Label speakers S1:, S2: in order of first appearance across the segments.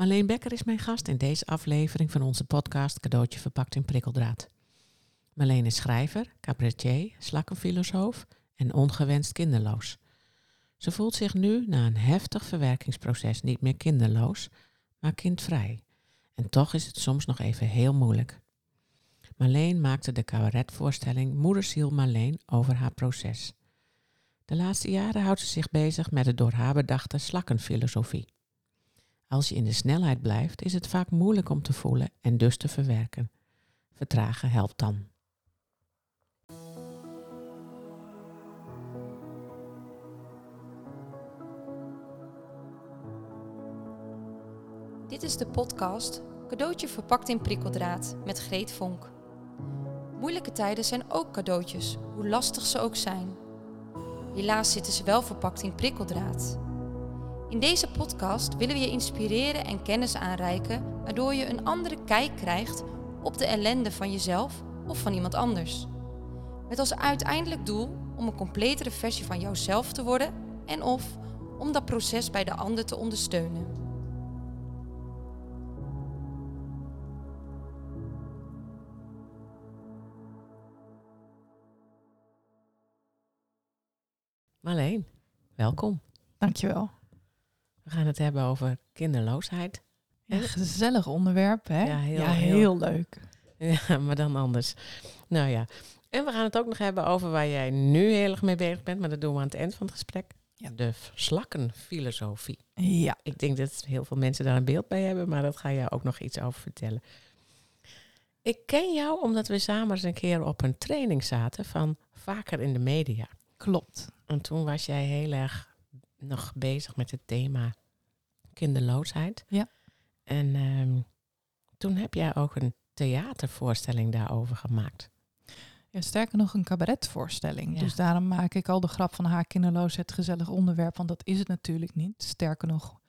S1: Marleen Becker is mijn gast in deze aflevering van onze podcast Cadeautje verpakt in prikkeldraad. Marleen is schrijver, cabaretier, slakkenfilosoof en ongewenst kinderloos. Ze voelt zich nu na een heftig verwerkingsproces niet meer kinderloos, maar kindvrij. En toch is het soms nog even heel moeilijk. Marleen maakte de cabaretvoorstelling Moederziel Marleen over haar proces. De laatste jaren houdt ze zich bezig met de door haar bedachte slakkenfilosofie. Als je in de snelheid blijft, is het vaak moeilijk om te voelen en dus te verwerken. Vertragen helpt dan.
S2: Dit is de podcast Cadeautje verpakt in prikkeldraad met Greet Vonk. Moeilijke tijden zijn ook cadeautjes, hoe lastig ze ook zijn. Helaas zitten ze wel verpakt in prikkeldraad. In deze podcast willen we je inspireren en kennis aanreiken, waardoor je een andere kijk krijgt op de ellende van jezelf of van iemand anders. Met als uiteindelijk doel om een completere versie van jouzelf te worden en of om dat proces bij de ander te ondersteunen.
S1: Marleen, welkom.
S3: Dankjewel.
S1: We gaan het hebben over kinderloosheid.
S3: Ja, gezellig onderwerp, hè?
S1: Ja, heel,
S3: ja,
S1: heel-
S3: heel leuk.
S1: Ja, maar dan anders. Nou ja. En we gaan het ook nog hebben over waar jij nu heel erg mee bezig bent, maar dat doen we aan het eind van het gesprek.
S3: Ja.
S1: De slakkenfilosofie.
S3: Ja,
S1: Ik denk dat heel veel mensen daar een beeld bij hebben, maar dat ga je ook nog iets over vertellen. Ik ken jou omdat we samen eens een keer op een training zaten van vaker in de media.
S3: klopt.
S1: En toen was jij heel erg nog bezig met het thema kinderloosheid.
S3: Ja.
S1: En ehm, toen heb jij ook een theatervoorstelling daarover gemaakt.
S3: Ja, sterker nog, een cabaretvoorstelling.
S1: Ja.
S3: Dus daarom maak ik al de grap van haar kinderloosheid gezellig onderwerp, want dat is het natuurlijk niet. Sterker nog,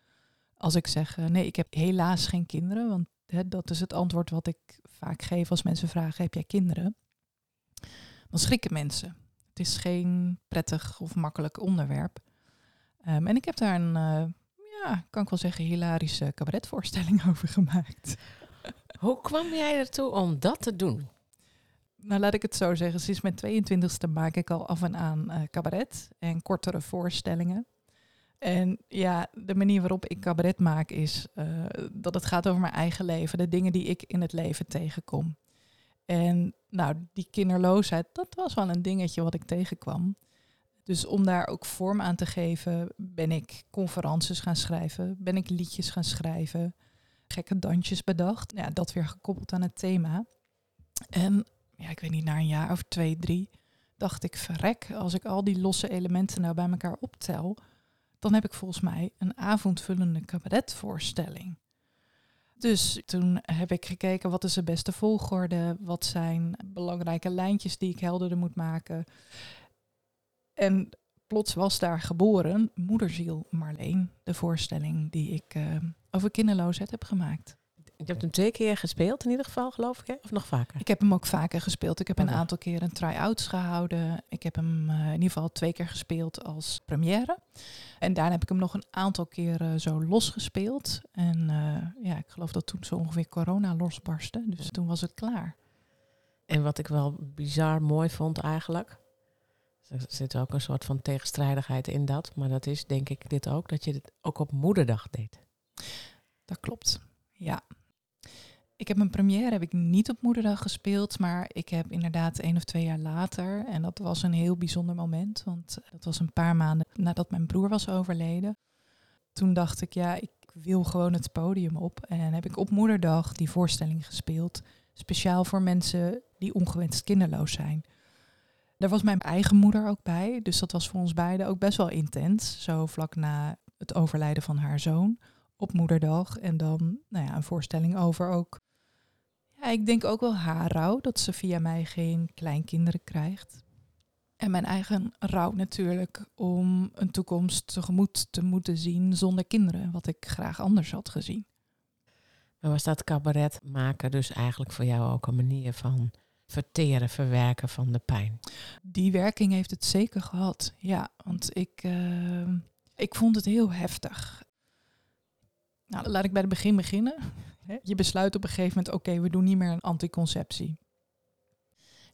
S3: als ik zeg, eh, nee, ik heb helaas geen kinderen, want hè, dat is het antwoord wat ik vaak geef als mensen vragen, heb jij kinderen? Dan schrikken mensen. Het is geen prettig of makkelijk onderwerp. Ehm, en ik heb daar een, eh, ja, kan ik wel zeggen, hilarische cabaretvoorstelling over gemaakt.
S1: Hoe kwam jij ertoe om dat te doen?
S3: Nou, laat ik het zo zeggen. Sinds mijn 22e maak ik al af en aan eh, cabaret en kortere voorstellingen. En ja, de manier waarop ik cabaret maak is eh, dat het gaat over mijn eigen leven, de dingen die ik in het leven tegenkom. En nou, die kinderloosheid, dat was wel een dingetje wat ik tegenkwam. Dus om daar ook vorm aan te geven, ben ik conferences gaan schrijven, ben ik liedjes gaan schrijven, gekke dansjes bedacht. Ja, dat weer gekoppeld aan het thema. En ja, ik weet niet, na een jaar of twee, drie, dacht ik, verrek, als ik al die losse elementen nou bij elkaar optel, dan heb ik volgens mij een avondvullende cabaretvoorstelling. Dus toen heb ik gekeken, wat is de beste volgorde? Wat zijn belangrijke lijntjes die ik helderder moet maken? En plots was daar geboren Moederziel Marleen, de voorstelling die ik eh, over kinderloosheid heb gemaakt.
S1: Je hebt hem twee keer gespeeld in ieder geval, geloof ik, hè? of nog vaker?
S3: Ik heb hem ook vaker gespeeld. Ik heb een
S1: Oké.
S3: aantal keer een try-outs gehouden. Ik heb hem eh, in ieder geval twee keer gespeeld als première. En daarna heb ik hem nog een aantal keren zo losgespeeld. En eh, ja, ik geloof dat toen zo ongeveer corona losbarstte. Dus toen was het klaar.
S1: En wat ik wel bizar mooi vond eigenlijk, er zit ook een soort van tegenstrijdigheid in dat, maar dat is denk ik dit ook, dat je het ook op moederdag deed.
S3: Dat klopt. Ja. Ik heb mijn première heb ik niet op moederdag gespeeld, maar ik heb inderdaad één of twee jaar later, en dat was een heel bijzonder moment, want dat was een paar maanden nadat mijn broer was overleden. Toen dacht ik, ja, ik wil gewoon het podium op. En heb ik op moederdag die voorstelling gespeeld, speciaal voor mensen die ongewenst kinderloos zijn. Daar was mijn eigen moeder ook bij, dus dat was voor ons beiden ook best wel intens. Zo vlak na het overlijden van haar zoon op moederdag. En dan nou ja, een voorstelling over ook. Ja, ik denk ook wel haar rouw, dat ze via mij geen kleinkinderen krijgt. En mijn eigen rouw natuurlijk om een toekomst tegemoet te moeten zien zonder kinderen, wat ik graag anders had gezien.
S1: Maar was dat cabaret maken dus eigenlijk voor jou ook een manier van verteren, verwerken van de pijn?
S3: Die werking heeft het zeker gehad, ja. Want ik, eh, ik vond het heel heftig. Nou, laat ik bij het begin beginnen. Je besluit op een gegeven moment, oké, we doen niet meer een anticonceptie.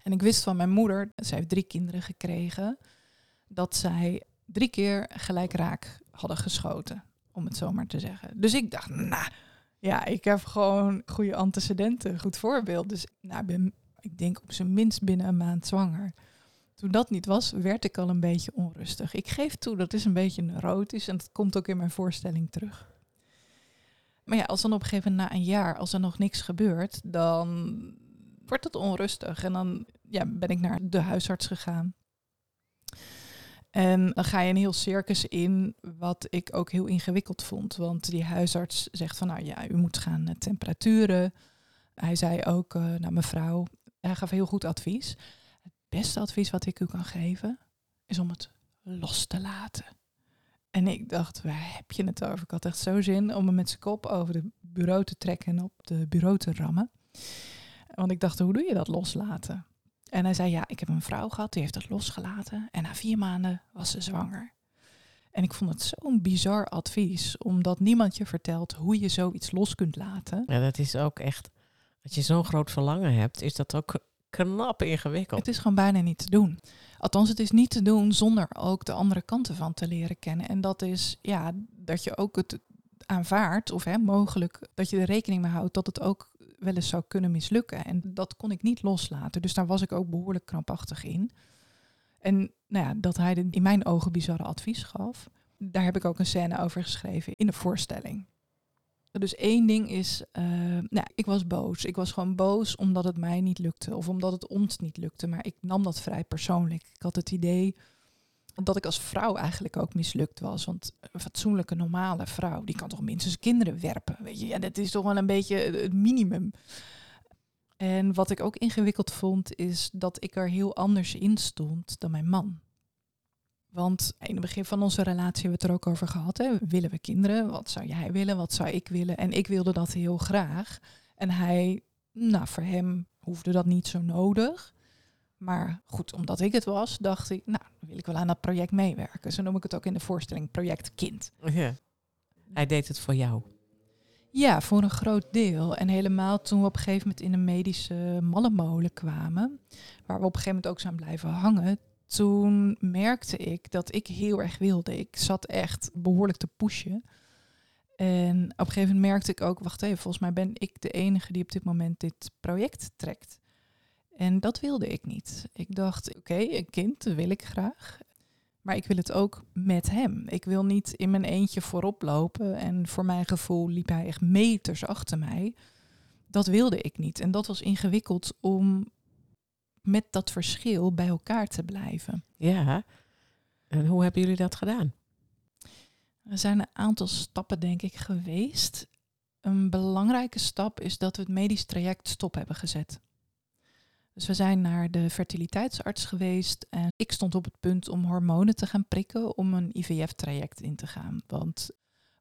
S3: En ik wist van mijn moeder, zij heeft drie kinderen gekregen, dat zij drie keer gelijk raak hadden geschoten, om het zo maar te zeggen. Dus ik dacht, nou, ja, ik heb gewoon goede antecedenten, goed voorbeeld. Dus nou, ik ben, ik denk op zijn minst binnen een maand zwanger. Toen dat niet was, werd ik al een beetje onrustig. Ik geef toe, dat is een beetje neurotisch en dat komt ook in mijn voorstelling terug. Maar ja, als dan op een gegeven moment na een jaar, als er nog niks gebeurt, dan wordt het onrustig. En dan ja, ben ik naar de huisarts gegaan. En dan ga je een heel circus in, wat ik ook heel ingewikkeld vond. Want die huisarts zegt van, nou ja, u moet gaan naar temperaturen. Hij zei ook, uh, nou mevrouw, hij gaf heel goed advies. Het beste advies wat ik u kan geven, is om het los te laten. En ik dacht, waar heb je het over? Ik had echt zo zin om me met zijn kop over de bureau te trekken en op de bureau te rammen. Want ik dacht, hoe doe je dat loslaten? En hij zei, ja, ik heb een vrouw gehad, die heeft dat losgelaten. En na vier maanden was ze zwanger. En ik vond het zo'n bizar advies, omdat niemand je vertelt hoe je zoiets los kunt laten.
S1: Ja, dat is ook echt, als je zo'n groot verlangen hebt, is dat ook knap ingewikkeld.
S3: Het is gewoon bijna niet te doen. Althans, het is niet te doen zonder ook de andere kanten van te leren kennen. En dat is ja, dat je ook het aanvaardt, of hè, mogelijk dat je er rekening mee houdt dat het ook wel eens zou kunnen mislukken. En dat kon ik niet loslaten. Dus daar was ik ook behoorlijk krampachtig in. En nou ja, dat hij in mijn ogen bizarre advies gaf, daar heb ik ook een scène over geschreven in de voorstelling. Dus één ding is, uh, nou, ik was boos. Ik was gewoon boos omdat het mij niet lukte of omdat het ons niet lukte. Maar ik nam dat vrij persoonlijk. Ik had het idee dat ik als vrouw eigenlijk ook mislukt was. Want een fatsoenlijke, normale vrouw, die kan toch minstens kinderen werpen. Weet je, ja, dat is toch wel een beetje het minimum. En wat ik ook ingewikkeld vond, is dat ik er heel anders in stond dan mijn man. Want in het begin van onze relatie hebben we het er ook over gehad. Hè? Willen we kinderen? Wat zou jij willen? Wat zou ik willen? En ik wilde dat heel graag. En hij, nou, voor hem hoefde dat niet zo nodig. Maar goed, omdat ik het was, dacht ik, nou, wil ik wel aan dat project meewerken. Zo noem ik het ook in de voorstelling, project kind.
S1: Ja. Hij deed het voor jou.
S3: Ja, voor een groot deel. En helemaal toen we op een gegeven moment in een medische mallenmolen kwamen, waar we op een gegeven moment ook zijn blijven hangen, toen merkte ik dat ik heel erg wilde. Ik zat echt behoorlijk te pushen. En op een gegeven moment merkte ik ook, wacht even, volgens mij ben ik de enige die op dit moment dit project trekt. En dat wilde ik niet. Ik dacht, oké, een kind wil ik graag. Maar ik wil het ook met hem. Ik wil niet in mijn eentje voorop lopen. En voor mijn gevoel liep hij echt meters achter mij. Dat wilde ik niet. En dat was ingewikkeld om met dat verschil bij elkaar te blijven.
S1: Ja. En hoe hebben jullie dat gedaan?
S3: Er zijn een aantal stappen, denk ik, geweest. Een belangrijke stap is dat we het medisch traject stop hebben gezet. Dus we zijn naar de fertiliteitsarts geweest en ik stond op het punt om hormonen te gaan prikken om een IVF-traject in te gaan. Want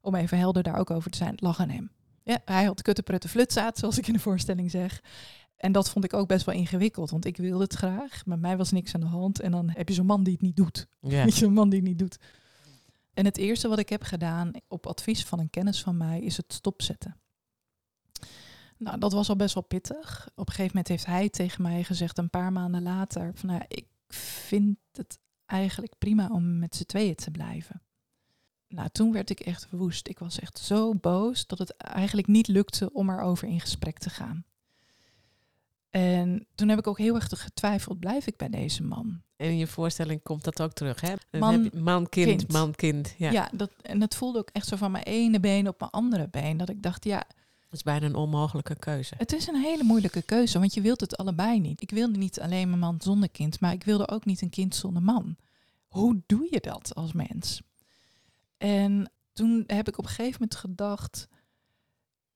S3: om even helder daar ook over te zijn, lag aan hem. Ja, hij had kutteprutte flutzaad, zoals ik in de voorstelling zeg. En dat vond ik ook best wel ingewikkeld, want ik wilde het graag. Met mij was niks aan de hand. En dan heb je zo'n man die het niet doet. Ja. zo'n man die het niet doet. En het eerste wat ik heb gedaan op advies van een kennis van mij is het stopzetten. Nou, dat was al best wel pittig. Op een gegeven moment heeft hij tegen mij gezegd, een paar maanden later, van nou, ik vind het eigenlijk prima om met z'n tweeën te blijven. Nou, toen werd ik echt woest. Ik was echt zo boos dat het eigenlijk niet lukte om erover in gesprek te gaan. En toen heb ik ook heel erg getwijfeld, blijf ik bij deze man?
S1: En in je voorstelling komt dat ook terug, hè? Man, man kind, man, kind.
S3: Ja, ja dat, en het voelde ook echt zo van mijn ene been op mijn andere been. Dat ik dacht, ja,
S1: is bijna een onmogelijke keuze.
S3: Het is een hele moeilijke keuze, want je wilt het allebei niet. Ik wilde niet alleen een man zonder kind, maar ik wilde ook niet een kind zonder man. Hoe doe je dat als mens? En toen heb ik op een gegeven moment gedacht,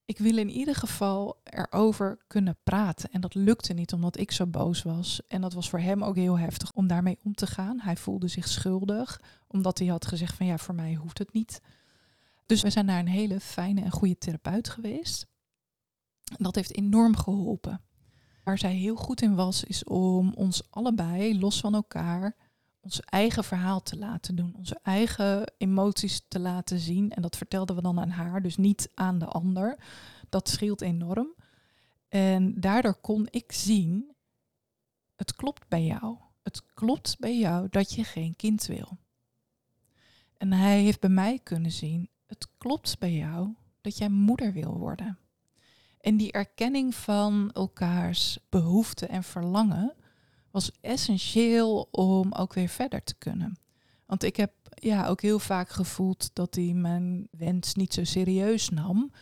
S3: ik wil in ieder geval erover kunnen praten. En dat lukte niet omdat ik zo boos was. En dat was voor hem ook heel heftig om daarmee om te gaan. Hij voelde zich schuldig, omdat hij had gezegd van ja, voor mij hoeft het niet. Dus we zijn naar een hele fijne en goede therapeut geweest. Dat heeft enorm geholpen. Waar zij heel goed in was, is om ons allebei, los van elkaar, ons eigen verhaal te laten doen, onze eigen emoties te laten zien. En dat vertelden we dan aan haar, dus niet aan de ander. Dat scheelt enorm. En daardoor kon ik zien, het klopt bij jou. Het klopt bij jou dat je geen kind wil. En hij heeft bij mij kunnen zien, het klopt bij jou dat jij moeder wil worden. En die erkenning van elkaars behoeften en verlangen was essentieel om ook weer verder te kunnen. Want ik heb ja, ook heel vaak gevoeld dat hij mijn wens niet zo serieus nam.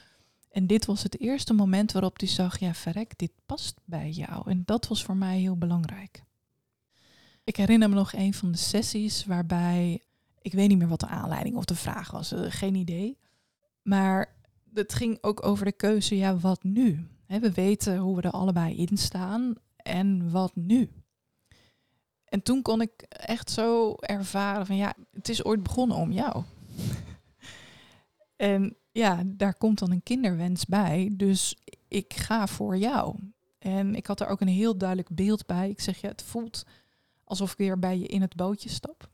S3: En dit was het eerste moment waarop hij zag, ja verrek, dit past bij jou. En dat was voor mij heel belangrijk. Ik herinner me nog een van de sessies waarbij, ik weet niet meer wat de aanleiding of de vraag was, eh, geen idee. Maar het ging ook over de keuze, ja wat nu? we weten hoe we er allebei in staan en wat nu? En toen kon ik echt zo ervaren van ja, het is ooit begonnen om jou. en ja, daar komt dan een kinderwens bij. Dus ik ga voor jou. En ik had er ook een heel duidelijk beeld bij. Ik zeg ja, het voelt alsof ik weer bij je in het bootje stap.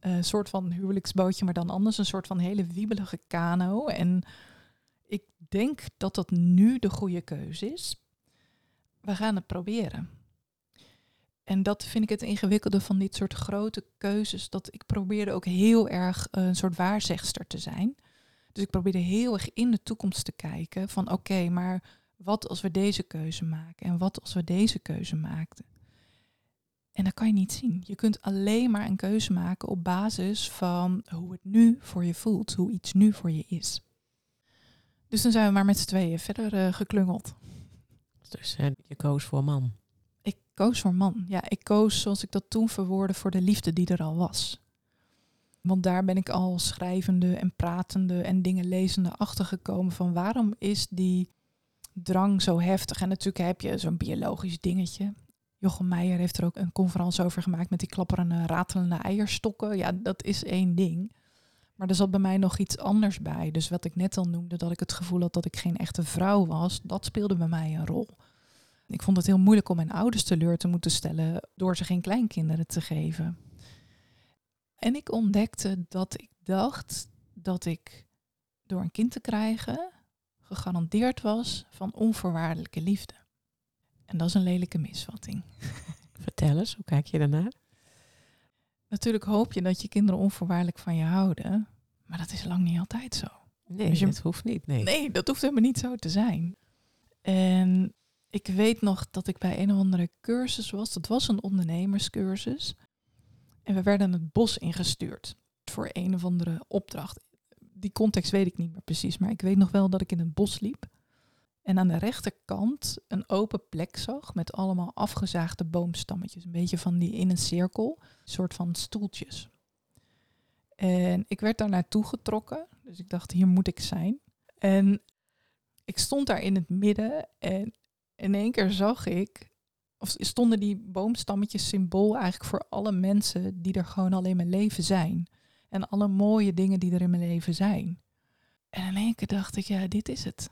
S3: Een soort van huwelijksbootje, maar dan anders. Een soort van hele wiebelige kano. En ik denk dat dat nu de goede keuze is. We gaan het proberen. En dat vind ik het ingewikkelde van dit soort grote keuzes. Dat ik probeerde ook heel erg een soort waarzegster te zijn. Dus ik probeerde heel erg in de toekomst te kijken van oké, maar wat als we deze keuze maken en wat als we deze keuze maakten. En dat kan je niet zien. Je kunt alleen maar een keuze maken op basis van hoe het nu voor je voelt, hoe iets nu voor je is. Dus dan zijn we maar met z'n tweeën verder uh, geklungeld.
S1: Dus je koos voor man.
S3: Koos voor man. Ja, ik koos zoals ik dat toen verwoordde voor de liefde die er al was. Want daar ben ik al schrijvende en pratende en dingen lezende achtergekomen van waarom is die drang zo heftig. En natuurlijk heb je zo'n biologisch dingetje. Jochem Meijer heeft er ook een conferentie over gemaakt met die klapperende, ratelende eierstokken. Ja, dat is één ding. Maar er zat bij mij nog iets anders bij. Dus wat ik net al noemde, dat ik het gevoel had dat ik geen echte vrouw was, dat speelde bij mij een rol. Ik vond het heel moeilijk om mijn ouders teleur te moeten stellen door ze geen kleinkinderen te geven. En ik ontdekte dat ik dacht dat ik door een kind te krijgen gegarandeerd was van onvoorwaardelijke liefde. En dat is een lelijke misvatting.
S1: Vertel eens, hoe kijk je daarnaar?
S3: Natuurlijk hoop je dat je kinderen onvoorwaardelijk van je houden, maar dat is lang niet altijd zo.
S1: Nee, dus dat hoeft niet. Nee.
S3: nee, dat hoeft helemaal niet zo te zijn. En ik weet nog dat ik bij een of andere cursus was. Dat was een ondernemerscursus. En we werden het bos ingestuurd voor een of andere opdracht. Die context weet ik niet meer precies, maar ik weet nog wel dat ik in het bos liep. En aan de rechterkant een open plek zag met allemaal afgezaagde boomstammetjes. Een beetje van die in een cirkel, een soort van stoeltjes. En ik werd daar naartoe getrokken, dus ik dacht, hier moet ik zijn. En ik stond daar in het midden en in één keer zag ik, of stonden die boomstammetjes symbool eigenlijk voor alle mensen die er gewoon al in mijn leven zijn. En alle mooie dingen die er in mijn leven zijn. En in één keer dacht ik, ja, dit is het.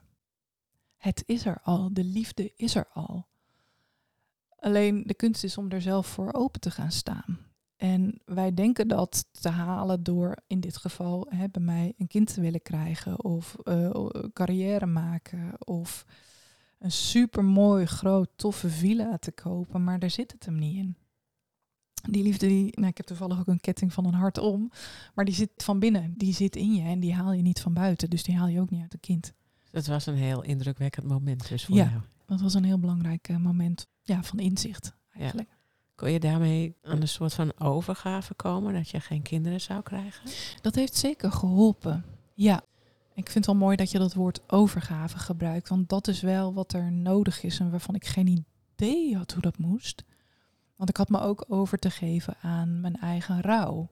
S3: Het is er al, de liefde is er al. Alleen de kunst is om er zelf voor open te gaan staan. En wij denken dat te halen door in dit geval hè, bij mij een kind te willen krijgen of uh, carrière maken of een super mooi, groot, toffe villa te kopen, maar daar zit het hem niet in. Die liefde, die, nou, ik heb toevallig ook een ketting van een hart om, maar die zit van binnen, die zit in je en die haal je niet van buiten, dus die haal je ook niet uit het kind.
S1: Het was een heel indrukwekkend moment dus voor ja, jou.
S3: dat was een heel belangrijk uh, moment ja, van inzicht eigenlijk. Ja.
S1: Kon je daarmee aan een soort van overgave komen, dat je geen kinderen zou krijgen?
S3: Dat heeft zeker geholpen, ja. Ik vind het wel mooi dat je dat woord overgave gebruikt, want dat is wel wat er nodig is en waarvan ik geen idee had hoe dat moest. Want ik had me ook over te geven aan mijn eigen rouw.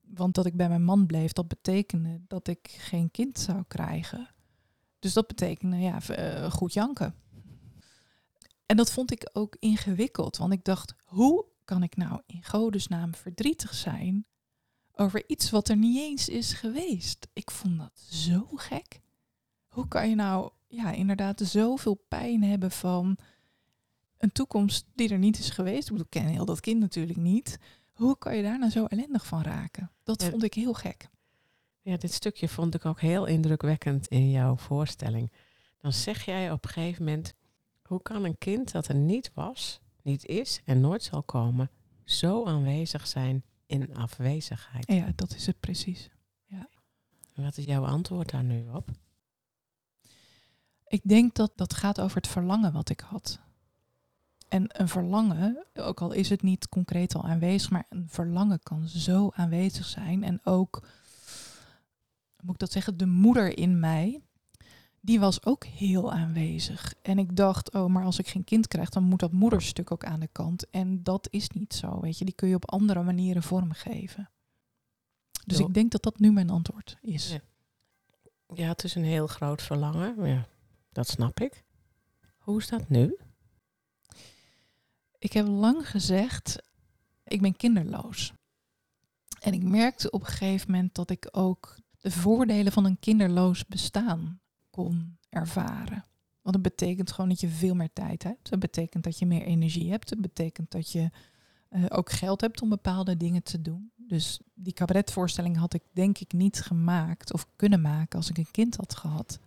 S3: Want dat ik bij mijn man bleef, dat betekende dat ik geen kind zou krijgen. Dus dat betekende ja, uh, goed janken. En dat vond ik ook ingewikkeld, want ik dacht, hoe kan ik nou in godesnaam verdrietig zijn over iets wat er niet eens is geweest? Ik vond dat zo gek. Hoe kan je nou ja, inderdaad zoveel pijn hebben van een toekomst die er niet is geweest? Ik bedoel, ik ken heel dat kind natuurlijk niet. Hoe kan je daar nou zo ellendig van raken? Dat
S1: Ja.
S3: vond ik heel gek.
S1: Ja, dit stukje vond ik ook heel indrukwekkend in jouw voorstelling. Dan zeg jij op een gegeven moment, hoe kan een kind dat er niet was, niet is en nooit zal komen, zo aanwezig zijn in afwezigheid?
S3: Ja, dat is het precies.
S1: Wat is jouw antwoord daar nu op?
S3: Ik denk dat dat gaat over het verlangen wat ik had. En een verlangen, ook al is het niet concreet al aanwezig, maar een verlangen kan zo aanwezig zijn. En ook, moet ik dat zeggen, de moeder in mij, die was ook heel aanwezig. En ik dacht, oh, maar als ik geen kind krijg, dan moet dat moederstuk ook aan de kant. En dat is niet zo, weet je. Die kun je op andere manieren vormgeven. Dus ik denk dat dat nu mijn antwoord is.
S1: Ja. Ja, het is een heel groot verlangen. Ja, dat snap ik. Hoe is dat nu?
S3: Ik heb lang gezegd, ik ben kinderloos. En ik merkte op een gegeven moment dat ik ook de voordelen van een kinderloos bestaan kon ervaren. Want het betekent gewoon dat je veel meer tijd hebt. Het betekent dat je meer energie hebt. Het betekent dat je eh, ook geld hebt om bepaalde dingen te doen. Dus die cabaretvoorstelling had ik denk ik niet gemaakt of kunnen maken als ik een kind had gehad.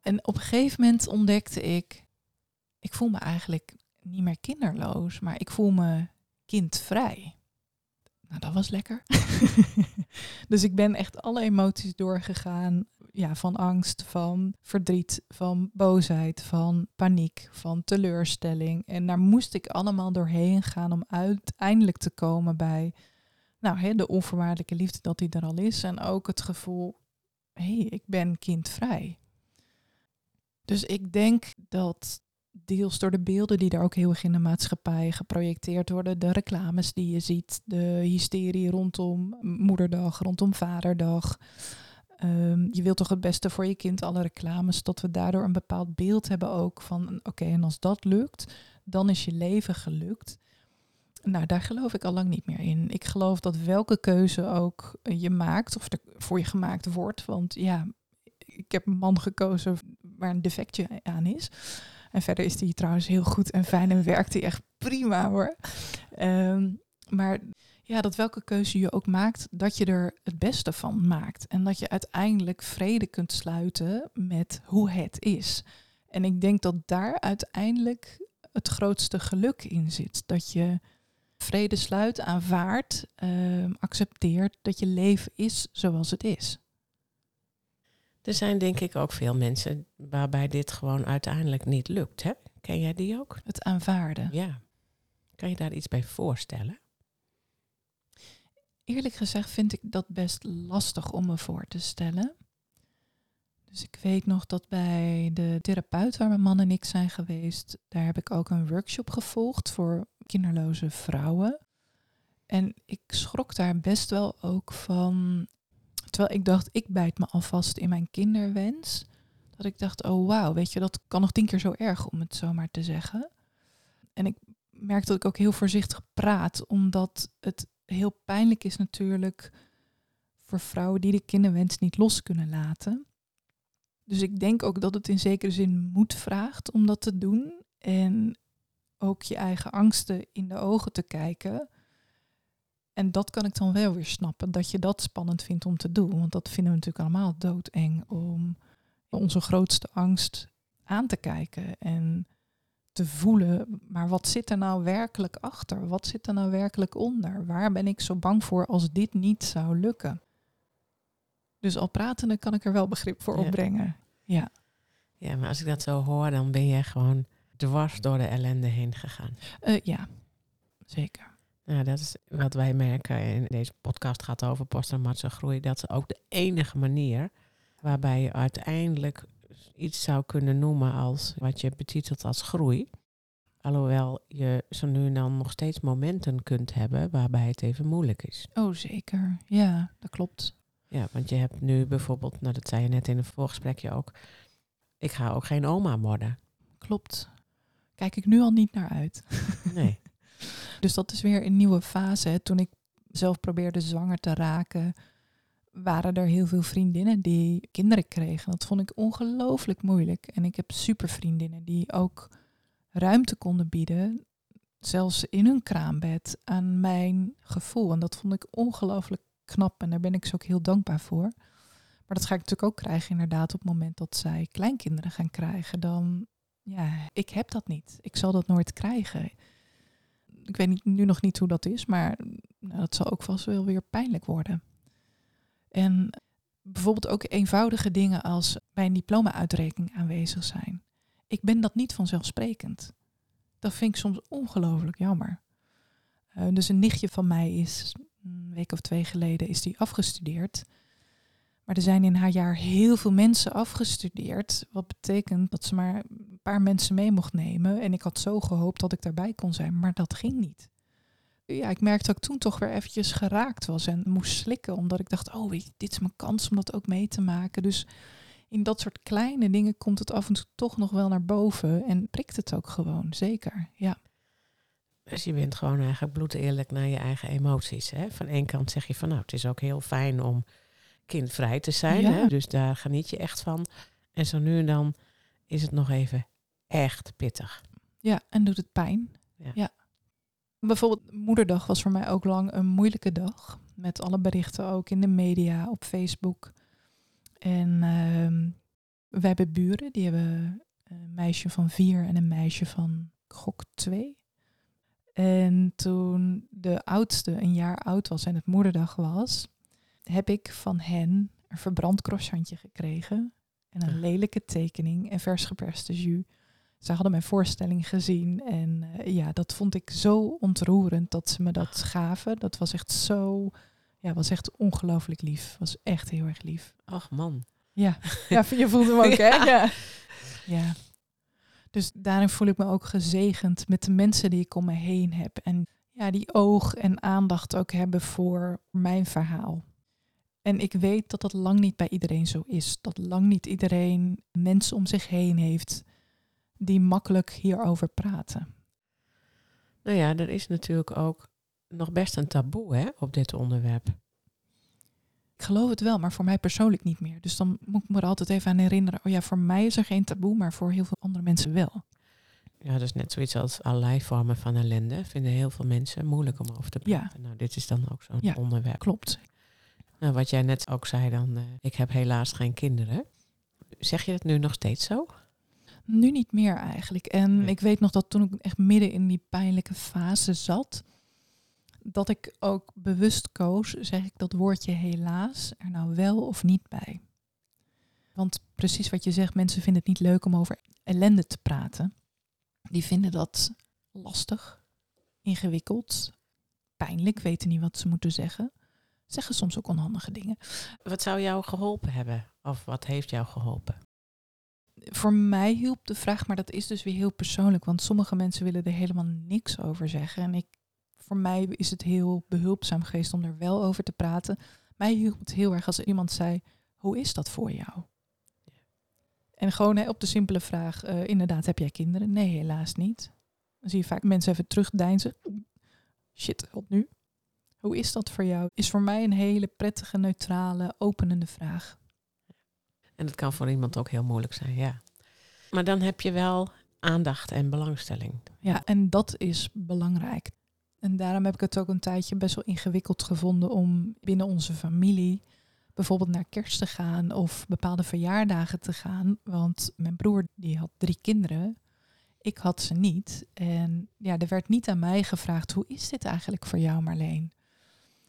S3: En op een gegeven moment ontdekte ik, ik voel me eigenlijk niet meer kinderloos, maar ik voel me kindvrij. Nou, dat was lekker. dus ik ben echt alle emoties doorgegaan. Ja, van angst, van verdriet, van boosheid, van paniek, van teleurstelling. En daar moest ik allemaal doorheen gaan om uiteindelijk te komen bij nou, hè, de onvoorwaardelijke liefde dat die er al is. En ook het gevoel, hé, hey, ik ben kindvrij. Dus ik denk dat deels door de beelden die er ook heel erg in de maatschappij geprojecteerd worden, de reclames die je ziet, de hysterie rondom moederdag, rondom vaderdag. Ehm, je wilt toch het beste voor je kind, alle reclames, dat we daardoor een bepaald beeld hebben ook van, oké, en als dat lukt, dan is je leven gelukt. Nou, daar geloof ik al lang niet meer in. Ik geloof dat welke keuze ook je maakt, of er voor je gemaakt wordt, want ja, ik heb een man gekozen waar een defectje aan is. En verder is die trouwens heel goed en fijn en werkt die echt prima hoor. Ehm, maar ja, dat welke keuze je ook maakt, dat je er het beste van maakt. En dat je uiteindelijk vrede kunt sluiten met hoe het is. En ik denk dat daar uiteindelijk het grootste geluk in zit. Dat je vrede sluit, aanvaardt, ehm, accepteert dat je leven is zoals het is.
S1: Er zijn denk ik ook veel mensen waarbij dit gewoon uiteindelijk niet lukt. Hè? Ken jij die ook?
S3: Het aanvaarden.
S1: Ja. Kan je daar iets bij voorstellen?
S3: Eerlijk gezegd vind ik dat best lastig om me voor te stellen. Dus ik weet nog dat bij de therapeut waar mijn man en ik zijn geweest, daar heb ik ook een workshop gevolgd voor kinderloze vrouwen. En ik schrok daar best wel ook van, terwijl ik dacht, ik bijt me alvast in mijn kinderwens. Dat ik dacht, oh wauw, weet je, dat kan nog tien keer zo erg om het zo maar te zeggen. En ik merk dat ik ook heel voorzichtig praat, omdat het heel pijnlijk is natuurlijk voor vrouwen die de kinderwens niet los kunnen laten. Dus ik denk ook dat het in zekere zin moed vraagt om dat te doen. En ook je eigen angsten in de ogen te kijken. En dat kan ik dan wel weer snappen, dat je dat spannend vindt om te doen. Want dat vinden we natuurlijk allemaal doodeng om onze grootste angst aan te kijken en te voelen. Maar wat zit er nou werkelijk achter? Wat zit er nou werkelijk onder? Waar ben ik zo bang voor als dit niet zou lukken? Dus al pratende kan ik er wel begrip voor
S1: Ja.
S3: opbrengen. Ja.
S1: Ja, maar als ik dat zo hoor, dan ben je gewoon dwars door de ellende heen gegaan.
S3: Eh, ja, zeker.
S1: Nou, dat is wat wij merken in deze podcast gaat over posttraumatische groei. Dat is ook de enige manier waarbij je uiteindelijk iets zou kunnen noemen als wat je betitelt als groei. Alhoewel je zo nu en dan nog steeds momenten kunt hebben waarbij het even moeilijk is.
S3: Oh, zeker. Ja, dat klopt.
S1: Ja, want je hebt nu bijvoorbeeld, nou dat zei je net in een voorgesprekje ook, ik ga ook geen oma worden.
S3: Klopt. Kijk ik nu al niet naar uit.
S1: Nee.
S3: Dus dat is weer een nieuwe fase. Toen ik zelf probeerde zwanger te raken, waren er heel veel vriendinnen die kinderen kregen. Dat vond ik ongelooflijk moeilijk. En ik heb super vriendinnen die ook ruimte konden bieden zelfs in hun kraambed, aan mijn gevoel. En dat vond ik ongelooflijk knap en daar ben ik ze ook heel dankbaar voor. Maar dat ga ik natuurlijk ook krijgen inderdaad op het moment dat zij kleinkinderen gaan krijgen. Dan, ja, ik heb dat niet. Ik zal dat nooit krijgen. Ik weet nu nog niet hoe dat is, maar nou, dat zal ook vast wel weer pijnlijk worden. En bijvoorbeeld ook eenvoudige dingen als bij een diploma-uitreiking aanwezig zijn. Ik ben dat niet vanzelfsprekend. Dat vind ik soms ongelooflijk jammer. Uh, dus een nichtje van mij is een week of twee geleden is die afgestudeerd. Maar er zijn in haar jaar heel veel mensen afgestudeerd. Wat betekent dat ze maar een paar mensen mee mocht nemen. En ik had zo gehoopt dat ik daarbij kon zijn, maar dat ging niet. Ja, ik merkte dat ik toen toch weer eventjes geraakt was en moest slikken. Omdat ik dacht, oh, dit is mijn kans om dat ook mee te maken. Dus in dat soort kleine dingen komt het af en toe toch nog wel naar boven. En prikt het ook gewoon, zeker. Ja.
S1: Dus je bent gewoon eigenlijk bloed eerlijk naar je eigen emoties. Hè? Van één kant zeg je van nou, het is ook heel fijn om kindvrij te zijn. Hè? Dus daar geniet je echt van. En zo nu en dan is het nog even echt pittig.
S3: Ja, en doet het pijn. Ja. ja. Bijvoorbeeld Moederdag was voor mij ook lang een moeilijke dag. Met alle berichten ook in de media, op Facebook. En uh, wij hebben buren, die hebben een meisje van vier en een meisje van gok twee. En toen de oudste een jaar oud was en het moederdag was, heb ik van hen een verbrand croissantje gekregen. En een lelijke tekening en vers geperste jus. Ze hadden mijn voorstelling gezien en uh, ja, dat vond ik zo ontroerend dat ze me dat gaven. Dat was echt zo, ja, was echt ongelooflijk lief. Was echt heel erg lief.
S1: Ach man.
S3: Ja, ja je voelt hem ook, hè? Ja. ja. Dus daarin voel ik me ook gezegend met de mensen die ik om me heen heb. En ja, die oog en aandacht ook hebben voor mijn verhaal. En ik weet dat dat lang niet bij iedereen zo is. Dat lang niet iedereen mensen om zich heen heeft die makkelijk hierover praten.
S1: Nou ja, er is natuurlijk ook nog best een taboe hè, op dit onderwerp.
S3: Ik geloof het wel, maar voor mij persoonlijk niet meer. Dus dan moet ik me er altijd even aan herinneren. Oh ja, voor mij is er geen taboe, maar voor heel veel andere mensen wel.
S1: Ja, dat is net zoiets als allerlei vormen van ellende. Vinden heel veel mensen moeilijk om over te praten. Ja. Nou, dit is dan ook zo'n ja, onderwerp.
S3: Klopt.
S1: Nou, wat jij net ook zei dan, uh, ik heb helaas geen kinderen. Zeg je dat nu nog steeds zo?
S3: Nu niet meer eigenlijk. En ik weet nog dat toen ik echt midden in die pijnlijke fase zat, dat ik ook bewust koos, zeg ik dat woordje helaas er nou wel of niet bij. Want precies wat je zegt, mensen vinden het niet leuk om over ellende te praten. Die vinden dat lastig, ingewikkeld, pijnlijk, weten niet wat ze moeten zeggen. Zeggen soms ook onhandige dingen.
S1: Wat zou jou geholpen hebben? Of wat heeft jou geholpen?
S3: Voor mij hielp de vraag, maar dat is dus weer heel persoonlijk. Want sommige mensen willen er helemaal niks over zeggen. En ik voor mij is het heel behulpzaam geweest om er wel over te praten. Mij hielp het heel erg als iemand zei, hoe is dat voor jou? En gewoon hè, op de simpele vraag, uh, inderdaad, heb jij kinderen? Nee, helaas niet. Dan zie je vaak mensen even terugdeinzen. Shit, wat nu? Hoe is dat voor jou? Is voor mij een hele prettige, neutrale, openende vraag.
S1: En dat kan voor iemand ook heel moeilijk zijn, ja. Maar dan heb je wel aandacht en belangstelling.
S3: Ja, en dat is belangrijk. En daarom heb ik het ook een tijdje best wel ingewikkeld gevonden om binnen onze familie bijvoorbeeld naar kerst te gaan of bepaalde verjaardagen te gaan. Want mijn broer die had drie kinderen. Ik had ze niet. En ja, er werd niet aan mij gevraagd, hoe is dit eigenlijk voor jou Marleen?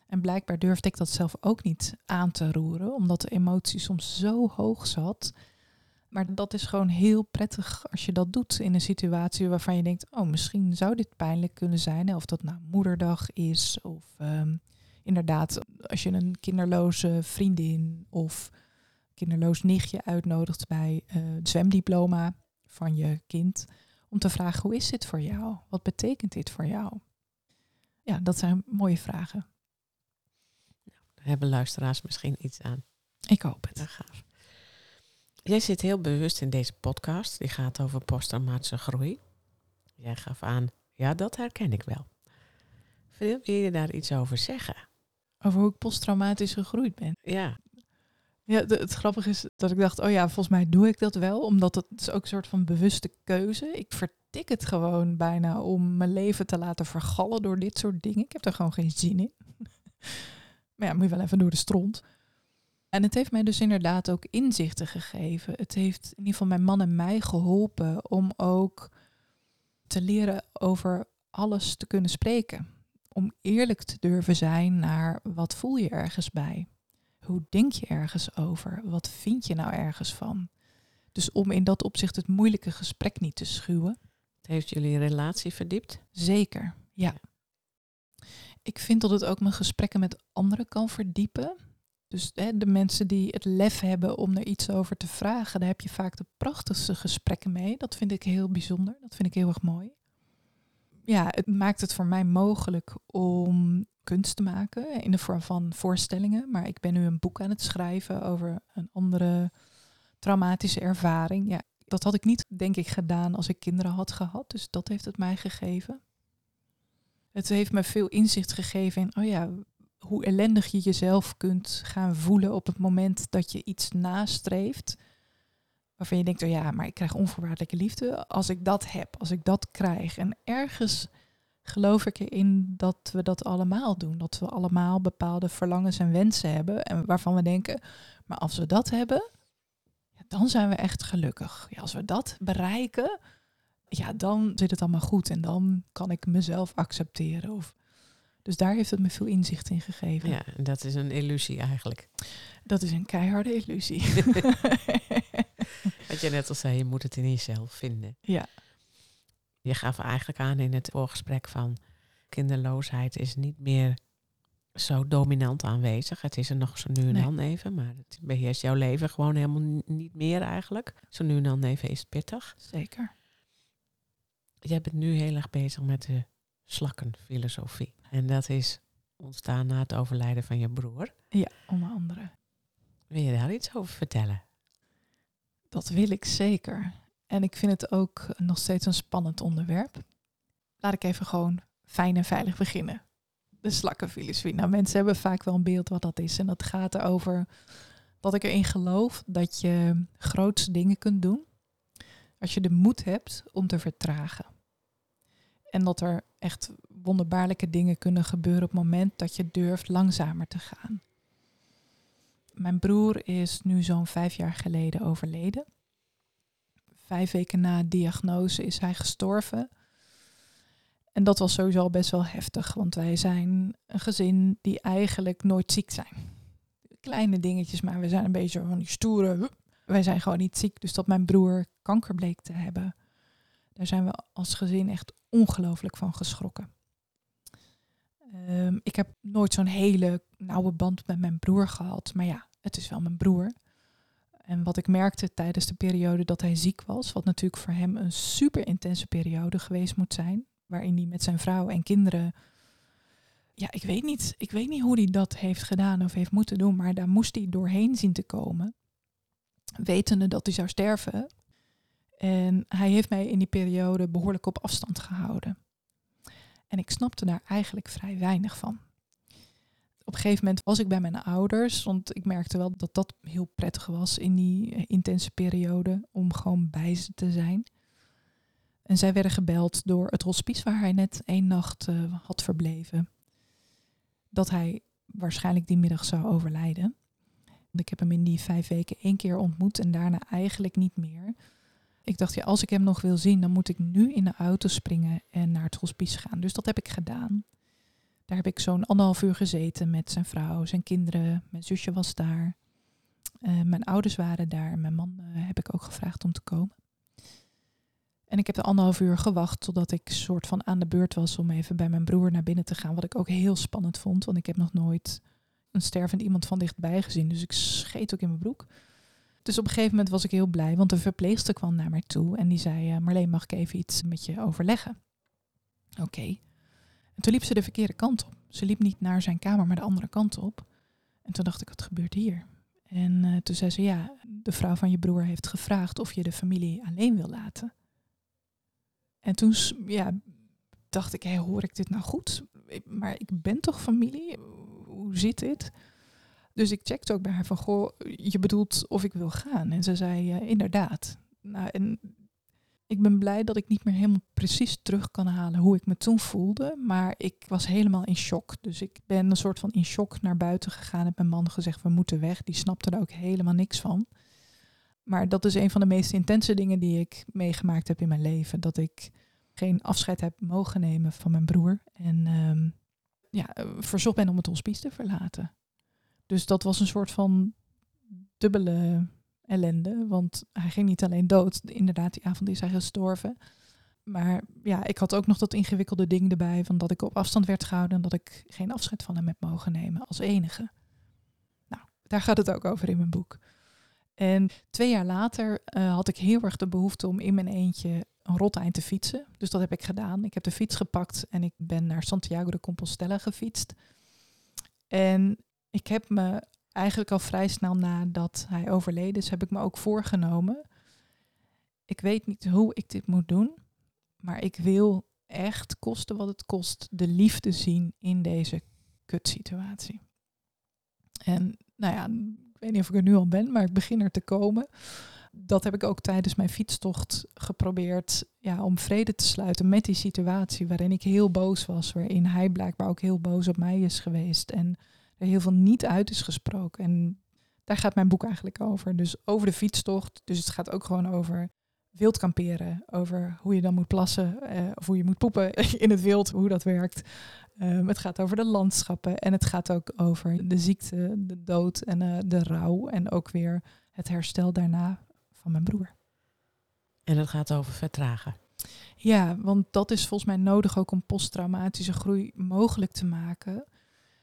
S3: En blijkbaar durfde ik dat zelf ook niet aan te roeren, omdat de emotie soms zo hoog zat maar dat is gewoon heel prettig als je dat doet in een situatie waarvan je denkt, oh, misschien zou dit pijnlijk kunnen zijn. Of dat nou moederdag is, of ehm, inderdaad, als je een kinderloze vriendin of kinderloos nichtje uitnodigt bij uh, het zwemdiploma van je kind, om te vragen, hoe is dit voor jou? Wat betekent dit voor jou? Ja, dat zijn mooie vragen.
S1: Hebben luisteraars misschien iets aan.
S3: Ik hoop het.
S1: Gaaf. Jij zit heel bewust in deze podcast. Die gaat over posttraumatische groei. Jij gaf aan, ja, dat herken ik wel. Wil je daar iets over zeggen?
S3: Over hoe ik posttraumatisch gegroeid ben?
S1: Ja.
S3: Ja, de- het grappige is dat ik dacht, oh ja, volgens mij doe ik dat wel. Omdat het is ook een soort van bewuste keuze. Ik vertik het gewoon bijna om mijn leven te laten vergallen door dit soort dingen. Ik heb er gewoon geen zin in. maar ja, moet je wel even door de stront. En het heeft mij dus inderdaad ook inzichten gegeven. Het heeft in ieder geval mijn man en mij geholpen om ook te leren over alles te kunnen spreken. Om eerlijk te durven zijn naar wat voel je ergens bij. Hoe denk je ergens over? Wat vind je nou ergens van? Dus om in dat opzicht het moeilijke gesprek niet te schuwen.
S1: Het heeft jullie relatie verdiept?
S3: Zeker, ja. Ik vind dat het ook mijn gesprekken met anderen kan verdiepen. Dus hè, de mensen die het lef hebben om er iets over te vragen, daar heb je vaak de prachtigste gesprekken mee. Dat vind ik heel bijzonder. Dat vind ik heel erg mooi. Ja, het maakt het voor mij mogelijk om kunst te maken in de vorm van voorstellingen. Maar ik ben nu een boek aan het schrijven over een andere traumatische ervaring. Ja, dat had ik niet, denk ik, gedaan als ik kinderen had gehad. Dus dat heeft het mij gegeven. Het heeft me veel inzicht gegeven in, oh ja, hoe ellendig je jezelf kunt gaan voelen op het moment dat je iets nastreeft. Waarvan je denkt, oh ja, maar ik krijg onvoorwaardelijke liefde. Als ik dat heb, als ik dat krijg. En ergens geloof ik erin dat we dat allemaal doen. Dat we allemaal bepaalde verlangens en wensen hebben. En waarvan we denken, maar als we dat hebben, ja, dan zijn we echt gelukkig. Ja, als we dat bereiken, ja, dan zit het allemaal goed. En dan kan ik mezelf accepteren. Of... Dus daar heeft het me veel inzicht in gegeven.
S1: Ja, en dat is een illusie eigenlijk.
S3: Dat is een keiharde illusie.
S1: Wat je net al zei, je moet het in jezelf vinden.
S3: ja,
S1: Je gaf eigenlijk aan in het voorgesprek van kinderloosheid is niet meer zo dominant aanwezig. Het is er nog zo nu en
S3: Nee.
S1: dan even, maar het beheerst jouw leven gewoon helemaal ni- niet meer eigenlijk. Zo nu en dan even is het pittig.
S3: zeker.
S1: Jij bent nu heel erg bezig met de slakkenfilosofie. En dat is ontstaan na het overlijden van je broer.
S3: Ja, onder andere.
S1: Wil je daar iets over vertellen?
S3: Dat wil ik zeker. En ik vind het ook nog steeds een spannend onderwerp. Laat ik even gewoon fijn en veilig beginnen. De slakkenfilosofie. Nou, mensen hebben vaak wel een beeld wat dat is. En dat gaat erover dat ik erin geloof dat je grootste dingen kunt doen als je de moed hebt om te vertragen. En dat er echt wonderbaarlijke dingen kunnen gebeuren op het moment dat je durft langzamer te gaan. Mijn broer is nu zo'n vijf jaar geleden overleden. Vijf weken na diagnose is hij gestorven. En dat was sowieso al best wel heftig, want wij zijn een gezin die eigenlijk nooit ziek zijn. Kleine dingetjes, maar we zijn een beetje van die stoere. Wij zijn gewoon niet ziek. Dus dat mijn broer kanker bleek te hebben, daar zijn we als gezin echt ongelooflijk van geschrokken. Ehm, ik heb nooit zo'n hele nauwe band met mijn broer gehad. Maar ja, het is wel mijn broer. En wat ik merkte tijdens de periode dat hij ziek was, wat natuurlijk voor hem een super intense periode geweest moet zijn, waarin hij met zijn vrouw en kinderen, ja, ik weet niet, ik weet niet hoe hij dat heeft gedaan of heeft moeten doen, maar daar moest hij doorheen zien te komen, wetende dat hij zou sterven. En hij heeft mij in die periode behoorlijk op afstand gehouden. En ik snapte daar eigenlijk vrij weinig van op een gegeven moment was ik bij mijn ouders, want ik merkte wel dat dat heel prettig was in die eh, intense periode om gewoon bij ze te zijn. En zij werden gebeld door het hospice waar hij net één nacht eh, had verbleven. Dat hij waarschijnlijk die middag zou overlijden. Ik heb hem in die vijf weken één keer ontmoet en daarna eigenlijk niet meer. Ik dacht, ja, als ik hem nog wil zien, dan moet ik nu in de auto springen en naar het hospice gaan. Dus dat heb ik gedaan. Daar heb ik zo'n anderhalf uur gezeten met zijn vrouw, zijn kinderen. Mijn zusje was daar. Eh, mijn ouders waren daar. Mijn man eh, heb ik ook gevraagd om te komen. En ik heb er anderhalf uur gewacht totdat ik soort van aan de beurt was om even bij mijn broer naar binnen te gaan. Wat ik ook heel spannend vond, want ik heb nog nooit een stervend iemand van dichtbij gezien. Dus ik scheet ook in mijn broek. Dus op een gegeven moment was ik heel blij, want de verpleegster kwam naar mij toe en die zei: eh, Marleen, mag ik even iets met je overleggen? Oké. En toen liep ze de verkeerde kant op. Ze liep niet naar zijn kamer, maar de andere kant op. En toen dacht ik, wat gebeurt hier? En eh, toen zei ze, ja, de vrouw van je broer heeft gevraagd of je de familie alleen wil laten. En toen ja, dacht ik, hé, hoor ik dit nou goed? Maar ik ben toch familie? Hoe zit dit? Dus ik checkte ook bij haar van, goh, je bedoelt of ik wil gaan. En ze zei, inderdaad. Nou, en ik ben blij dat ik niet meer helemaal precies terug kan halen hoe ik me toen voelde. Maar ik was helemaal in shock. Dus ik ben een soort van in shock naar buiten gegaan. Heb mijn man gezegd, we moeten weg. Die snapte er ook helemaal niks van. Maar dat is een van de meest intense dingen die ik meegemaakt heb in mijn leven. Dat ik geen afscheid heb mogen nemen van mijn broer. En um, ja, verzocht ben om het hospice te verlaten. Dus dat was een soort van dubbele ellende. Want hij ging niet alleen dood. Inderdaad, die avond is hij gestorven. Maar ja, ik had ook nog dat ingewikkelde ding erbij. Van dat ik op afstand werd gehouden. En dat ik geen afscheid van hem heb mogen nemen als enige. Nou, daar gaat het ook over in mijn boek. En twee jaar later uh, had ik heel erg de behoefte om in mijn eentje een roteind te fietsen. Dus dat heb ik gedaan. Ik heb de fiets gepakt en ik ben naar Santiago de Compostela gefietst. En ik heb me eigenlijk al vrij snel nadat hij overleden is, heb ik me ook voorgenomen. Ik weet niet hoe ik dit moet doen, maar ik wil echt, kosten wat het kost, de liefde zien in deze kutsituatie. En nou ja, ik weet niet of ik er nu al ben, maar ik begin er te komen. Dat heb ik ook tijdens mijn fietstocht geprobeerd ja, om vrede te sluiten met die situatie waarin ik heel boos was, waarin hij blijkbaar ook heel boos op mij is geweest en er heel veel niet uit is gesproken. En daar gaat mijn boek eigenlijk over. Dus over de fietstocht. Dus het gaat ook gewoon over wild kamperen, over hoe je dan moet plassen eh, of hoe je moet poepen in het wild, hoe dat werkt. Um, het gaat over de landschappen en het gaat ook over de ziekte, de dood en uh, de rouw en ook weer het herstel daarna van mijn broer.
S1: En het gaat over vertragen.
S3: Ja, want dat is volgens mij nodig ook om posttraumatische groei mogelijk te maken.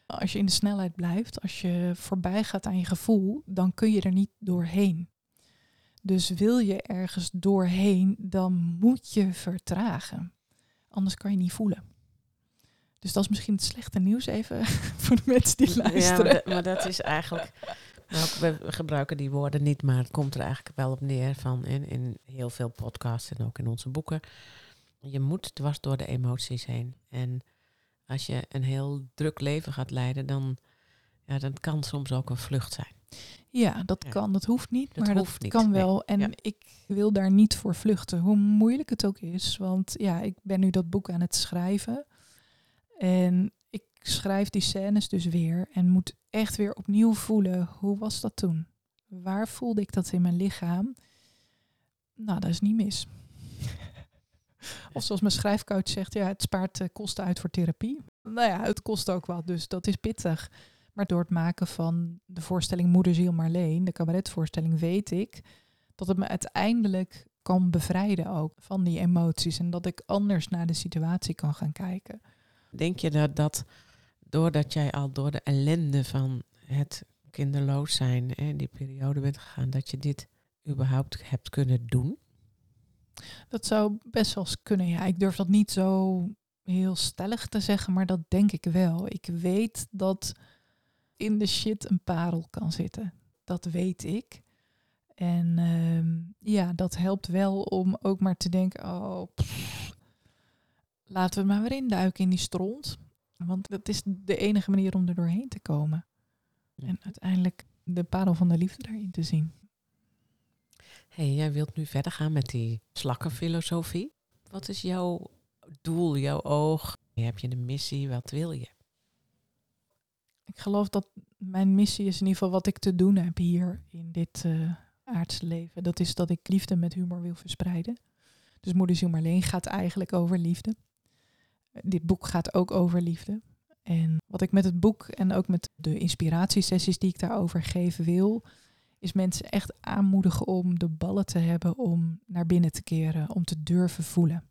S3: Als je in de snelheid blijft, als je voorbij gaat aan je gevoel, dan kun je er niet doorheen. Dus wil je ergens doorheen, dan moet je vertragen. Anders kan je niet voelen. Dus dat is misschien het slechte nieuws even voor de mensen die luisteren.
S1: Ja, maar, dat is eigenlijk... Nou, we gebruiken die woorden niet, maar het komt er eigenlijk wel op neer van in, in heel veel podcasts en ook in onze boeken. Je moet dwars door de emoties heen. En als je een heel druk leven gaat leiden, dan, ja, dan kan soms ook een vlucht zijn.
S3: Ja, dat kan. Dat hoeft niet, dat maar hoeft dat niet. kan wel. En ik wil daar niet voor vluchten, hoe moeilijk het ook is. Want ja, ik ben nu dat boek aan het schrijven. En ik schrijf die scènes dus weer en moet echt weer opnieuw voelen, hoe was dat toen? Waar voelde ik dat in mijn lichaam? Nou, dat is niet mis. Of zoals mijn schrijfcoach zegt, ja, het spaart uh, kosten uit voor therapie. Nou ja, het kost ook wat, dus dat is pittig. Maar door het maken van de voorstelling Moederziel Marleen, de cabaretvoorstelling, weet ik dat het me uiteindelijk kan bevrijden ook van die emoties. En dat ik anders naar de situatie kan gaan kijken.
S1: Denk je dat, dat doordat jij al door de ellende van het kinderloos zijn en die periode bent gegaan, dat je dit überhaupt hebt kunnen doen?
S3: Dat zou best wel eens kunnen, ja. Ik durf dat niet zo heel stellig te zeggen, maar dat denk ik wel. Ik weet dat in de shit een parel kan zitten. Dat weet ik. En ehm, ja, dat helpt wel om ook maar te denken, oh, laten we maar weer induiken in die stront. Want dat is de enige manier om er doorheen te komen. En uiteindelijk de parel van de liefde daarin te zien.
S1: Hey, jij wilt nu verder gaan met die slakkenfilosofie. Wat is jouw doel, jouw oog? Heb je een missie? Wat wil je?
S3: Ik geloof dat mijn missie is in ieder geval wat ik te doen heb hier in dit uh, aardse leven. Dat is dat ik liefde met humor wil verspreiden. Dus Moeder Ziel Marleen gaat eigenlijk over liefde. Dit boek gaat ook over liefde. En wat ik met het boek en ook met de inspiratiesessies die ik daarover geef wil, is mensen echt aanmoedigen om de ballen te hebben om naar binnen te keren, om te durven voelen.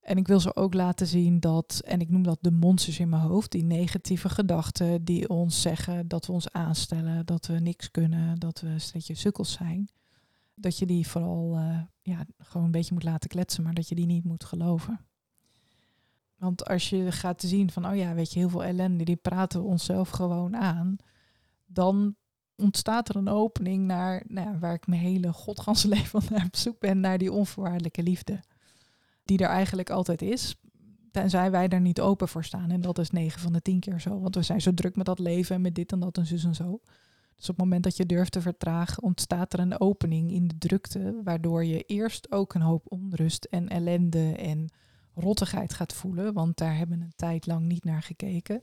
S3: En ik wil ze ook laten zien dat, en ik noem dat de monsters in mijn hoofd, die negatieve gedachten die ons zeggen dat we ons aanstellen, dat we niks kunnen, dat we een sukkels zijn. Dat je die vooral uh, ja, gewoon een beetje moet laten kletsen, maar dat je die niet moet geloven. Want als je gaat zien van, oh ja, weet je, heel veel ellende, die praten we onszelf gewoon aan, dan ontstaat er een opening naar, nou, waar ik mijn hele godganse leven naar op zoek ben, naar die onvoorwaardelijke liefde. Die er eigenlijk altijd is. Tenzij wij daar niet open voor staan. En dat is 9 van de 10 keer zo. Want we zijn zo druk met dat leven en met dit en dat en zus en zo. Dus op het moment dat je durft te vertragen, ontstaat er een opening in de drukte. Waardoor je eerst ook een hoop onrust en ellende en rottigheid gaat voelen. Want daar hebben we een tijd lang niet naar gekeken.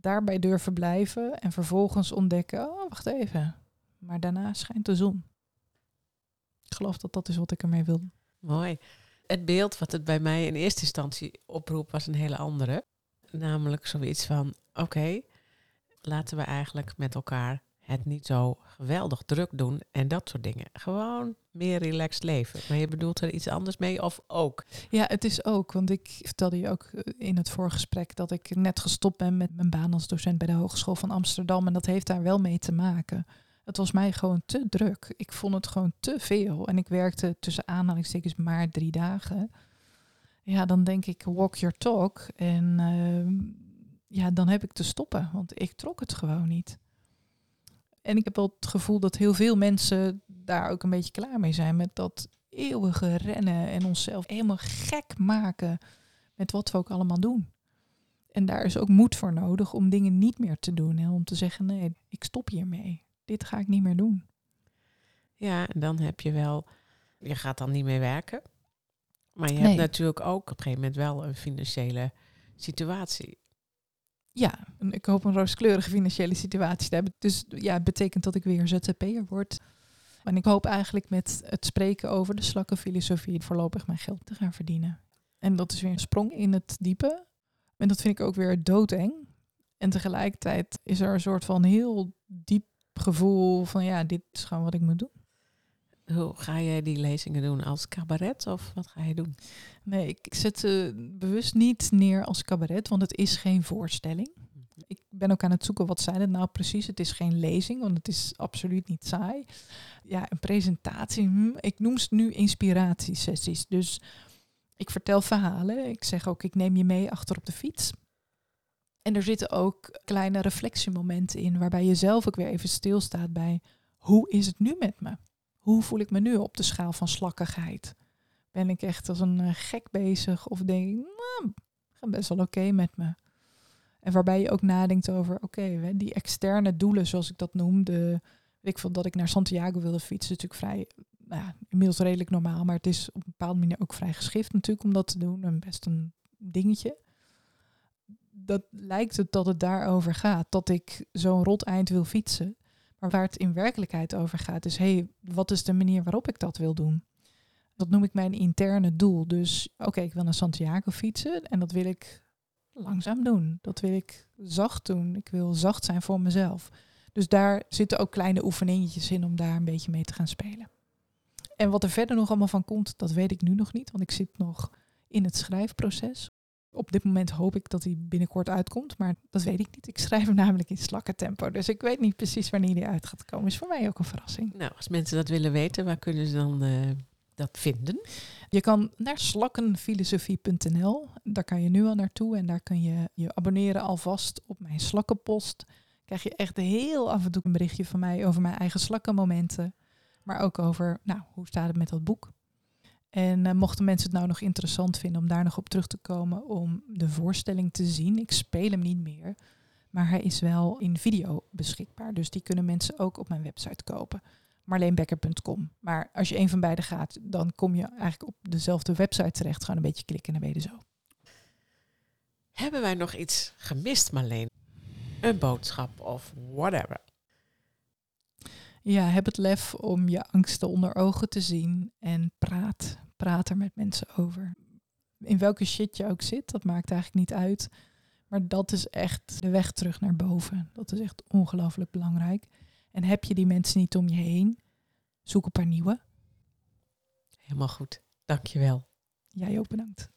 S3: Daarbij durven blijven en vervolgens ontdekken: oh, wacht even. Maar daarna schijnt de zon. Ik geloof dat dat is wat ik ermee wil.
S1: Mooi. Het beeld wat het bij mij in eerste instantie oproep was een hele andere. Namelijk zoiets van, oké, laten we eigenlijk met elkaar het niet zo geweldig druk doen en dat soort dingen. Gewoon meer relaxed leven. Maar je bedoelt er iets anders mee of ook?
S3: Ja, het is ook. Want ik vertelde je ook eh, in het voorgesprek dat ik net gestopt ben met mijn baan als docent bij de Hogeschool van Amsterdam. En dat heeft daar wel mee te maken. Het was mij gewoon te druk. Ik vond het gewoon te veel. En ik werkte tussen aanhalingstekens maar drie dagen. Ja, dan denk ik walk your talk. En ehm, ja, dan heb ik te stoppen. Want ik trok het gewoon niet. En ik heb wel het gevoel dat heel veel mensen daar ook een beetje klaar mee zijn. Met dat eeuwige rennen en onszelf helemaal gek maken met wat we ook allemaal doen. En daar is ook moed voor nodig om dingen niet meer te doen. En om te zeggen, nee, ik stop hiermee dit ga ik niet meer doen.
S1: Ja, en dan heb je wel, je gaat dan niet meer werken. Maar je hebt natuurlijk ook op een gegeven moment wel een financiële situatie.
S3: Ja, ik hoop een rooskleurige financiële situatie te hebben. Dus ja, het betekent dat ik weer ZZP'er word. En ik hoop eigenlijk met het spreken over de slakkenfilosofie voorlopig mijn geld te gaan verdienen. En dat is weer een sprong in het diepe. En dat vind ik ook weer doodeng. En tegelijkertijd is er een soort van heel diep gevoel van ja, dit is gewoon wat ik moet doen.
S1: Hoe ga jij die lezingen doen? Als cabaret of wat ga je doen?
S3: Nee, ik zet ze bewust niet neer als cabaret, want het is geen voorstelling. Ik ben ook aan het zoeken wat zijn het nou precies. Het is geen lezing, want het is absoluut niet saai. Ja, een presentatie. Hm, ik noem ze nu inspiratiesessies. Dus ik vertel verhalen. Ik zeg ook, ik neem je mee achter op de fiets. En er zitten ook kleine reflectiemomenten in, waarbij je zelf ook weer even stilstaat bij hoe is het nu met me? Hoe voel ik me nu op de schaal van slakkigheid? Ben ik echt als een eh, gek bezig of denk ik, nou, best wel oké met me? En waarbij je ook nadenkt over, oké, die externe doelen, zoals ik dat noem, de, ik vond dat ik naar Santiago wilde fietsen, natuurlijk vrij, nou inmiddels redelijk normaal, maar het is op een bepaalde manier ook vrij geschikt natuurlijk om dat te doen en best een dingetje dat lijkt het dat het daarover gaat. Dat ik zo'n rot eind wil fietsen. Maar waar het in werkelijkheid over gaat, is hé, hey, wat is de manier waarop ik dat wil doen? Dat noem ik mijn interne doel. Dus oké, ik wil naar Santiago fietsen en dat wil ik langzaam doen. Dat wil ik zacht doen. Ik wil zacht zijn voor mezelf. Dus daar zitten ook kleine oefeningetjes in om daar een beetje mee te gaan spelen. En wat er verder nog allemaal van komt, dat weet ik nu nog niet, want ik zit nog in het schrijfproces. Op dit moment hoop ik dat hij binnenkort uitkomt, maar dat weet ik niet. Ik schrijf hem namelijk in slakkentempo, dus ik weet niet precies wanneer hij uit gaat komen. Is voor mij ook een verrassing.
S1: Nou, als mensen dat willen weten, waar kunnen ze dan uh, dat vinden?
S3: Je kan naar slakkenfilosofie.nl. Daar kan je nu al naartoe en daar kun je je abonneren alvast op mijn slakkenpost. Krijg je echt heel af en toe een berichtje van mij over mijn eigen slakkenmomenten, maar ook over, nou, hoe staat het met dat boek? En uh, mochten mensen het nou nog interessant vinden om daar nog op terug te komen om de voorstelling te zien. Ik speel hem niet meer, maar hij is wel in video beschikbaar. Dus die kunnen mensen ook op mijn website kopen. marleenbekker.com. Maar als je een van beide gaat, dan kom je eigenlijk op dezelfde website terecht. Gewoon een beetje klikken en dan je zo.
S1: Hebben wij nog iets gemist, Marleen? Een boodschap of whatever?
S3: Ja, heb het lef om je angsten onder ogen te zien en praat. Praat er met mensen over. In welke shit je ook zit, dat maakt eigenlijk niet uit. Maar dat is echt de weg terug naar boven. Dat is echt ongelooflijk belangrijk. En heb je die mensen niet om je heen, zoek een paar nieuwe.
S1: Helemaal goed. Dankjewel.
S3: Jij ook bedankt.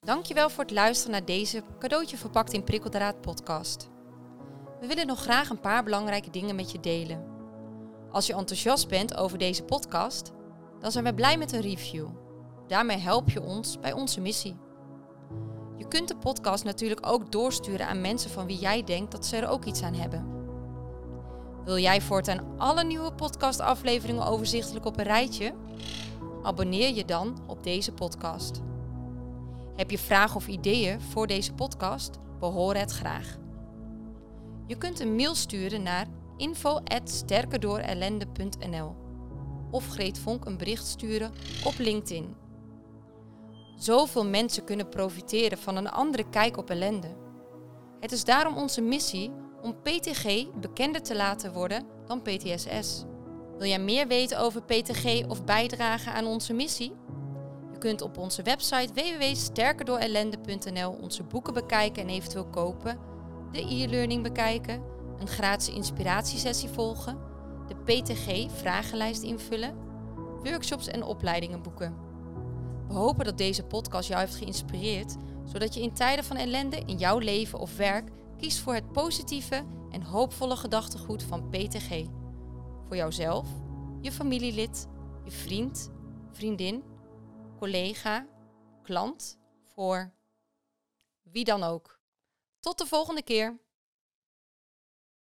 S2: Dankjewel voor het luisteren naar deze cadeautje verpakt in prikkeldraad podcast. We willen nog graag een paar belangrijke dingen met je delen. Als je enthousiast bent over deze podcast, dan zijn we blij met een review. Daarmee help je ons bij onze missie. Je kunt de podcast natuurlijk ook doorsturen aan mensen van wie jij denkt dat ze er ook iets aan hebben. Wil jij voortaan alle nieuwe podcastafleveringen overzichtelijk op een rijtje? Abonneer je dan op deze podcast. Heb je vragen of ideeën voor deze podcast? We horen het graag. Je kunt een mail sturen naar info@sterkerdoorellende.nl of Greet Vonk een bericht sturen op LinkedIn. Zoveel mensen kunnen profiteren van een andere kijk op ellende. Het is daarom onze missie om PTG bekender te laten worden dan PTSS. Wil jij meer weten over PTG of bijdragen aan onze missie? Je kunt op onze website www.sterkerdoorellende.nl onze boeken bekijken en eventueel kopen, de e-learning bekijken, een gratis inspiratiesessie volgen, PTG-vragenlijst invullen, workshops en opleidingen boeken. We hopen dat deze podcast jou heeft geïnspireerd, zodat je in tijden van ellende in jouw leven of werk kiest voor het positieve en hoopvolle gedachtegoed van PTG. Voor jouzelf, je familielid, je vriend, vriendin, collega, klant, voor wie dan ook. Tot de volgende keer.